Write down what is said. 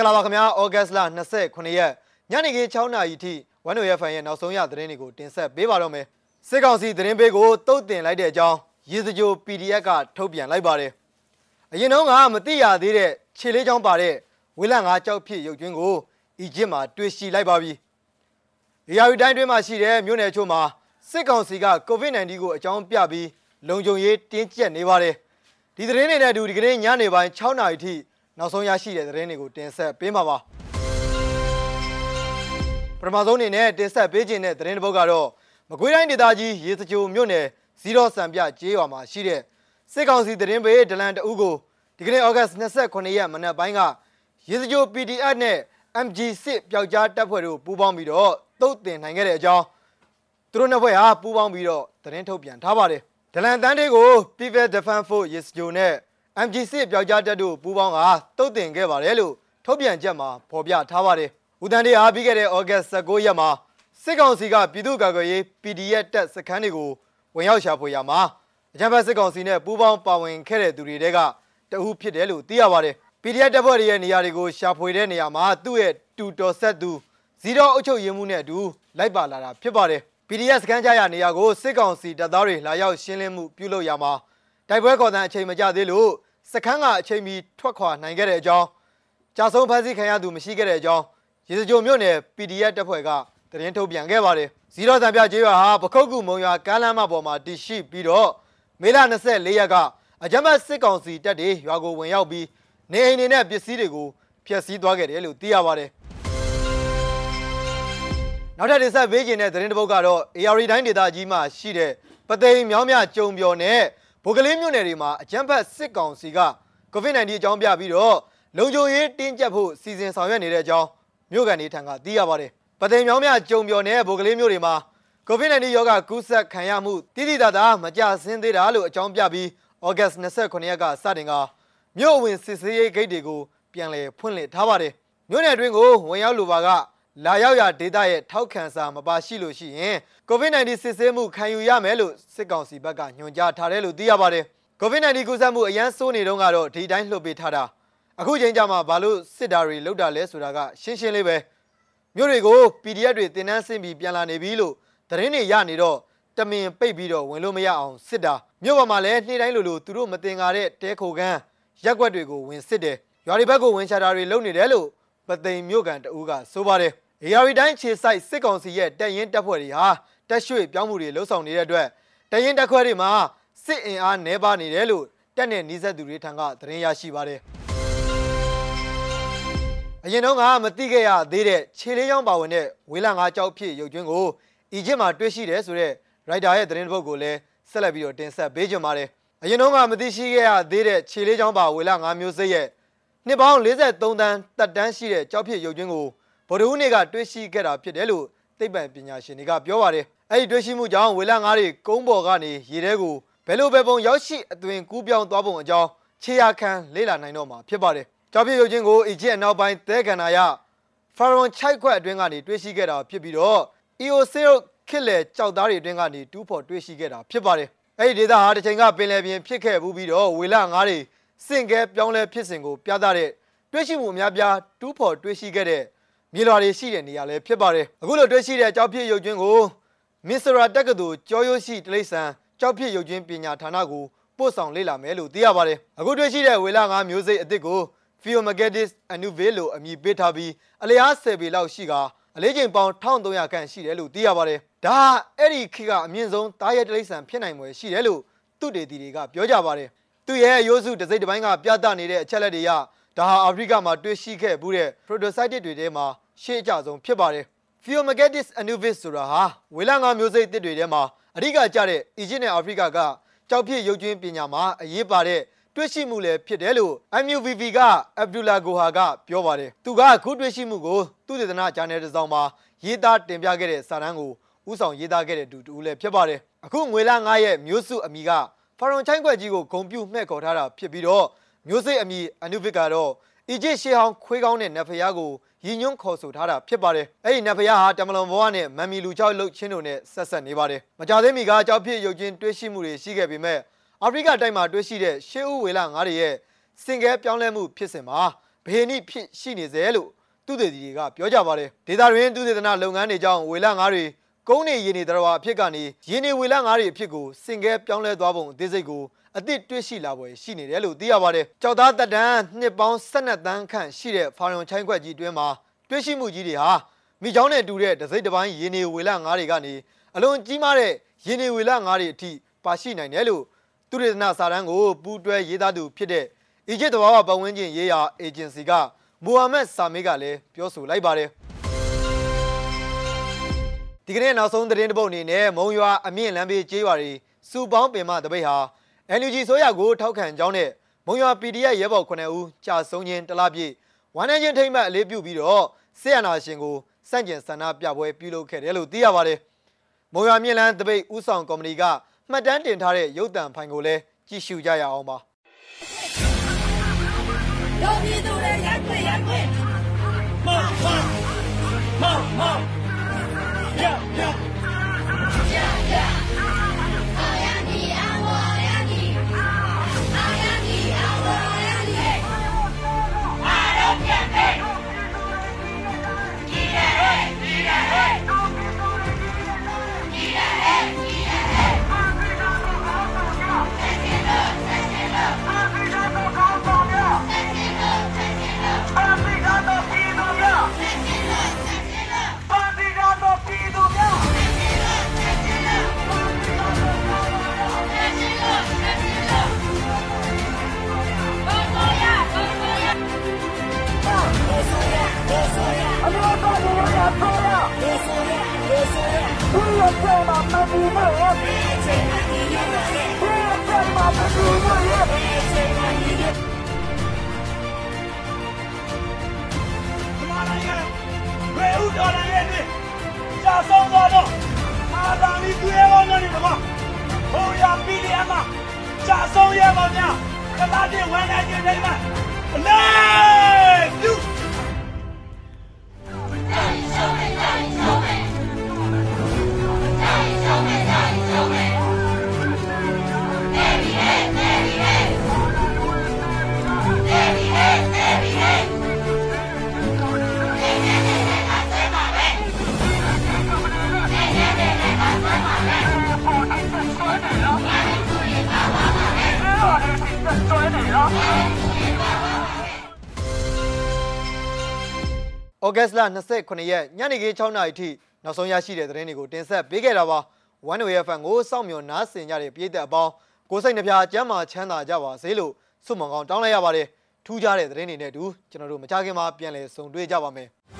င်္ဂလာပါခင်ဗျာဩဂတ်စ်လ29ရက်ညနေခင်း6နာရီထိဝန်နိုရဖန်ရဲ့နောက်ဆုံးရသတင်းတွေကိုတင်ဆက်ပေးပါတော့မယ်စစ်ကောင်စီသတင်းပေးကိုတုတ်တင်လိုက်တဲ့အကြောင်းရေစကြို PDF ကထုတ်ပြန်လိုက်ပါတယ်အရင်တော့ကမသိရသေးတဲ့ခြေလေးချောင်းပါတဲ့ဝေလငါကြောက်ဖြစ်ရုပ်ကျွင်းကိုအီဂျစ်မှာတွေ့ရှိလိုက်ပါပြီ။ရာယူတိုင်းတွင်းမှာရှိတဲ့မြို့နယ်ချို့မှာစစ်ကောင်စီက COVID-19 ကိုအကြောင်းပြပြီးလုံခြုံရေးတင်းကျပ်နေပါတယ်။ဒီသတင်းတွေနဲ့အတူဒီကနေ့ညနေပိုင်း6နာရီထိ နောက်ဆုံးရရှိတဲ့သတင်းတွေကိုတင်ဆက်ပေးမှာပါ။ပထမဆုံးအနေနဲ့တင်ဆက်ပေးခြင်းတဲ့သတင်းတစ်ပုဒ်ကတော့မကွေးတိုင်းဒေသကြီးရေစကြိုမြို့နယ်ဇီရောစံပြကျေးရွာမှာရှိတဲ့စစ်ကောင်စီသတင်းပေးဒလန်တအုပ်ကိုဒီကနေ့ဩဂတ်29ရက်မနက်ပိုင်းကရေစကြို PDF နဲ့ MG6 ပျောက်ကြားတပ်ဖွဲ့တို့ပူးပေါင်းပြီးတော့တုတ်တင်နိုင်ခဲ့တဲ့အကြောင်းသူတို့နှစ်ဖွဲ့ဟာပူးပေါင်းပြီးတော့သတင်းထုတ်ပြန်ထားပါတယ်ဒလန်တန်းတွေကို People Defense Force ရေစကြိုနဲ့ MG6 ပျောက်ကြားတပ်တို့ပူးပေါင်းကတုတ်တင်ခဲ့ပါတယ်လို့ထုတ်ပြန်ချက်မှာဖော်ပြထားပါတယ်ဦးတန်းတွေဟာပြီးခဲ့တဲ့ဩဂတ်19ရက်မှာစစ်ကောင်စီကပြည်သူ့ကာကွယ်ရေး PDF တပ်စခန်းတွေကိုဝင်ရောက်ရှာဖွေရမှာအကြမ်းဖက်စစ်ကောင်စီနဲ့ပူးပေါင်းပါဝင်ခဲ့တဲ့သူတွေတဲကတအုပ်ဖြစ်တယ်လို့သိရပါတယ် PDF တပ်ဖွဲ့တွေရဲ့နေရာတွေကိုရှာဖွေတဲ့နေရာမှာသူ့ရဲ့တူတော်ဆက်သူဇီရောအုပ်ချုပ်ရေးမှုနဲ့အတူလိုက်ပါလာတာဖြစ်ပါတယ် PDF စခန်းကြရနေရာကိုစစ်ကောင်စီတပ်သားတွေလာရောက်ရှင်းလင်းမှုပြုလုပ်ရမှာတိုက်ပွဲခေါ်တဲ့အချိန်မကျသေးလို့ စခန်းကအချိန်မီထွက်ခွာနိုင်ခဲ့တဲ့အကြောင်းကြာဆုံးဖမ်းဆီးခံရသူမရှိခဲ့တဲ့အကြောင်းရေစကြိုမြို့နယ် PDF တပ်ဖွဲ့ကသတင်းထုတ်ပြန်ခဲ့ပါတယ်ဇီရောတံပြကျေးရွာဟာပခုတ်ကူမုံရွာကမ်းလမ်းမပေါ်မှာတည်ရှိပြီးတော့မေလ24ရက်ကအကြမ်းဖက်စစ်ကောင်စီတပ်တွေရွာကိုဝင်ရောက်ပြီးနေအိမ်တွေနဲ့ပစ္စည်းတွေကိုဖျက်ဆီးသွားခဲ့တယ်လို့သိရပါတယ်နောက်ထပ်တင်ဆက်ပေးခြင်းတဲ့သတင်းတစ်ပုဒ်ကတော့ AR တိုင်းဒေသကြီးမှာရှိတဲ့ပသိမ်မြောင်းမြကြုံပြော်နဲ့ ဗိုလ်ကလေးမြို့နယ်တွေမှာအကြမ်းဖက်စစ်ကောင်စီက COVID-19 အကြောင်းပြပြီးတော့လုံခြုံရေးတင်းကျပ်ဖို့စီစဉ်ဆောင်ရွက်နေတဲ့အကြောင်းမြို့ကန်တွေထံကသိရပါတယ်ပသိမ်မြောင်းမြကြုံပြော်နဲ့ဗိုလ်ကလေးမြို့တွေမှာ COVID-19 ရောဂါကူးစက်ခံရမှုတိတိတသာမကြဆင်းသေးတာလို့အကြောင်းပြပြီးဩဂတ်29ရက်ကစတင်ကမြို့အဝင်စစ်ဆေးရေးဂိတ်တွေကိုပြန်လည်ဖွင့်လှစ်ထားပါတယ်မြို့နယ်အတွင်းကိုဝင်ရောက်လိုပါက လာရောက်ရာဒေသရဲ့ထောက်ခံစာမပါရှိလို့ရှိရင် COVID-19 စစ်ဆေးမှုခံယူရမယ်လို့စစ်ကောင်စီဘက်ကညွှန်ကြားထားတယ်လို့သိရပါတယ် COVID-19 ကူးစက်မှုအရန်ဆိုးနေတော့ကတော့ဒီတိုင်းလှုပ်ပေးထားတာအခုချိန်ကြမှာဘာလို့စစ်တာတွေလောက်တာလဲဆိုတာကရှင်းရှင်းလေးပဲမြို့တွေကို PDF တွေတင်နန်းဆင်းပြီးပြန်လာနေပြီလို့သတင်းတွေရနေတော့တမင်ပိတ်ပြီးတော့ဝင်လို့မရအောင်စစ်တာမြို့ပေါ်မှာလည်းနေ့တိုင်းလိုလိုသူတို့မတင်ကားတဲ့တဲခိုကန်းရက်ွက်တွေကိုဝင်စစ်တယ်ရွာတွေဘက်ကိုဝင်ချတာတွေလုပ်နေတယ်လို့ပသိမ်မြို့ကန်တအူးကဆိုပါတယ်။ AR တိုင်းခြေဆိုင်စစ်ကောင်စီရဲ့တပ်ရင်းတပ်ဖွဲ့တွေဟာတက်ရွှေ့ပြောင်းမှုတွေလှုပ်ဆောင်နေတဲ့အတွက်တပ်ရင်းတပ်ခွဲတွေမှာစစ်အင်အားနှဲပါနေတယ်လို့တပ်နဲ့နှီးဆက်သူတွေထံကသတင်းရရှိပါတယ်။အရင်တော့ကမသိခဲ့ရသေးတဲ့ခြေလေးချောင်းပါဝင်တဲ့ဝေးလာငါကြောက်ဖြစ်ရုပ်ကျွင်းကိုအီဂျစ်မှာတွေ့ရှိတယ်ဆိုတဲ့ရိုက်တာရဲ့သတင်းတစ်ပုဒ်ကိုလည်းဆက်လက်ပြီးတော့တင်ဆက်ပေးကြပါမယ်။အရင်တော့ကမသိရှိခဲ့ရသေးတဲ့ခြေလေးချောင်းပါဝေလာငါမျိုးစိတ်ရဲ့နှစ်ပေါင်း43တန်းတက်တန်းရှိတဲ့ကြောက်ဖြစ်ရုပ်ကျွင်းကို ဗိုလ်ဒူးနေကတွေ့ရှိခဲ့တာဖြစ်တယ်လို့သိပ္ပံပညာရှင်တွေကပြောပါတယ်။အဲ့ဒီတွေ့ရှိမှုကြောင့်ဝေလာငါးတွေကုန်းပေါ်ကနေရေထဲကိုဘယ်လိုပဲပုံရောက်ရှိအသွင်ကူးပြောင်းသွားပုံအကြောင်းခြေရခံလေ့လာနိုင်တော့မှာဖြစ်ပါတယ်။ကြောက်ဖြစ်ရုပ်ကျွင်းကိုအီဂျစ်အနောက်ပိုင်းသဲကန္နာရဖာရွန်ချိုက်ခွက်အတွင်းကနေတွေ့ရှိခဲ့တာဖြစ်ပြီးတော့အီယိုဆေရုခစ်လေကြောက်သားတွေအတွင်းကနေတူးဖော်တွေ့ရှိခဲ့တာဖြစ်ပါတယ်။အဲ့ဒီဒေသဟာတစ်ချိန်ကပင်လယ်ပြင်ဖြစ်ခဲ့ဘူးပြီးတော့ဝေလာငါးတွေစင်ကဲပြောင်းလဲဖြစ်စဉ်ကိုပြသတဲ့တွေ့ရှိမှုအများပြားတူးဖော်တွေ့ရှိခဲ့တဲ့ မြေလွှာတွေရှိတဲ့နေရာလည်းဖြစ်ပါတယ်အခုလိုတွေ့ရှိတဲ့ကြောက်ဖြစ်ရုပ်ကျွင်းကိုမစ္စရာတက္ကသိုလ်ကျော်ရိုးရှိတိရစ္ဆာန်ကြောက်ဖြစ်ရုပ်ကျွင်းပညာဌာနကိုပို့ဆောင်လေ့လာမယ်လို့သိရပါတယ်အခုတွေ့ရှိတဲ့ဝေလာငါးမျိုးစိတ်အသစ်ကို Pheomageddis annuvale လို့အမည်ပေးထားပြီးအလျား10ပေလောက်ရှိကအလေးချိန်ပေါင်း1300ခန့်ရှိတယ်လို့သိရပါတယ်ဒါအဲ့ဒီခေတ်ကအမြင့်ဆုံးတားရဲတိရစ္ဆာန်ဖြစ်နိုင်ွယ်ရှိတယ်လို့သူတေတီတွေကပြောကြပါတယ်သူရဲ့ရိုးစုတစိမ့်တစ်ပိုင်းကပြသနေတဲ့အချက်လက်တွေရ ဒါဟာအာဖရိကမှာတွေ့ရှိခဲ့ဘူးတဲ့ protocytic တွေထဲမှာရှေ့အကျဆုံးဖြစ်ပါတယ် Pheomageddis annuvis ဆိုတာဟာဝေလငါမျိုးစိတ်တစ်တွေထဲမှာအဓိကကျတဲ့အီဂျစ်နဲ့အာဖရိကကကြောက်ဖြစ်ရုပ်ကျွင်းပညာမှာအရေးပါတဲ့တွေ့ရှိမှုလည်းဖြစ်တယ်လို့ MUVV ကအဗ်ဒူလာဂိုဟာကပြောပါတယ်သူကအခုတွေ့ရှိမှုကိုသူတေသနာဂျာနယ်တစ်စောင်မှာရေးသားတင်ပြခဲ့တဲ့စာတမ်းကိုဥဆောင်ရေးသားခဲ့တဲ့တူတူလည်းဖြစ်ပါတယ်အခုငွေလာ9ရဲ့မျိုးစုအမိကဖာရွန်ချိုင်းခွက်ကြီးကိုဂုံပြုမှဲ့ခေါ်ထားတာဖြစ်ပြီးတော့ မျိုးစိတ်အမိအနုဗစ်ကတော့အီဂျစ်ရှေးဟောင်းခွေးကောင်းတဲ့နတ်ဖျားကိုရည်ညွှန်းခေါ်ဆိုထားတာဖြစ်ပါတယ်အဲ့ဒီနတ်ဖျားဟာတမလွန်ဘဝနဲ့မမ်မီလူချောက်လှုပ်ချင်းတို့နဲ့ဆက်ဆက်နေပါတယ်မကြသေးမီကကြောက်ဖြစ်ရုပ်ချင်းတွေ့ရှိမှုတွေရှိခဲ့ပေမဲ့အာဖရိကတိုက်မှာတွေ့ရှိတဲ့ရှေးဦးဝေလာငါးတွေရဲ့စင်ကဲပြောင်းလဲမှုဖြစ်စဉ်မှာဘေနိဖြစ်ရှိနေစေလို့သူတေတီတွေကပြောကြပါတယ်ဒေတာတွင်သူတေသနာလုပ်ငန်းတွေကြောင့်ဝေလငါးတွေ ကုန်းနေရင်းနေတော်အဖြစ်ကနေရင်းနေဝေလငါးတွေအဖြစ်ကိုစင်ကဲပြောင်းလဲသွားပုံအသေးစိတ်ကိုအသစ်တွေ့ရှိလာပွဲရှိနေတယ်လို့သိရပါတယ်ကြောက်သားတက်တန်းနှစ်ပေါင်း12တန်းခန့်ရှိတဲ့ဖာရွန်ချိုင်းခွက်ကြီးတွင်းမှာတွေ့ရှိမှုကြီးတွေဟာမိချောင်းနဲ့တူတဲ့ဒစိမ့်တစ်ပိုင်းရင်းနေဝေလငါးတွေကနေအလွန်ကြီးမားတဲ့ရင်းနေဝေလငါးတွေအထိပါရှိနိုင်တယ်လို့သူရဒနာစာတန်းကိုပူးတွဲရေးသားသူဖြစ်တဲ့အီဂျစ်တဘာဝပတ်ဝန်းကျင်ရေးရာအေဂျင်စီကမိုဟာမက်ဆာမေးကလည်းပြောဆိုလိုက်ပါတယ် ဒီကနေ့နောက်ဆုံးသတင်းတစ်ပုဒ်အနေနဲ့မုံရွာအမြင့်လမ်းဘေးကျေးရွာတွေစူပေါင်းပင်မတပိတ်ဟာ NUG ဆိုရကိုထောက်ခံကြောင်းနဲ့မုံရွာ PDF ရဲဘော်9ဦးကြာဆုံးခြင်းတလားပြည့်ဝမ်းနည်းခြင်းထိမ့်မှတ်အလေးပြုပြီးတော့ဆေးရနာရှင်ကိုစန့်ကျင်ဆန္ဒပြပွဲပြုလုပ်ခဲ့တယ်လို့သိရပါတယ်။မုံရွာမြင့်လန်းတပိတ်ဥဆောင်ကော်မတီကမှတ်တမ်းတင်ထားတဲ့ရုပ်သံဖိုင်ကိုလည်းကြည့်ရှုကြရအောင်ပါ။ 再骂，他，加，人们来！ ဩဂတ်စ်လ29ရက်ညနေခင်း6နာရီထိနောက်ဆုံးရရှိတဲ့သတင်းတွေကိုတင်ဆက်ပေးခဲ့တာပါ။ One Way FM ကိုစောင့်မျှော်နားဆင်ကြတဲ့ပြည်သက်အပေါင်းကိုယ်စိတ်နှပြကျမ်းမာချမ်းသာကြပါစေလို့ဆုမွန်ကောင်းတောင်းလိုက်ရပါတယ်။ထူးခြားတဲ့သတင်းတွေနဲ့အတူကျွန်တော်တို့မကြခင်မှာပြန်လည်ဆုံတွေ့ကြပါမယ်။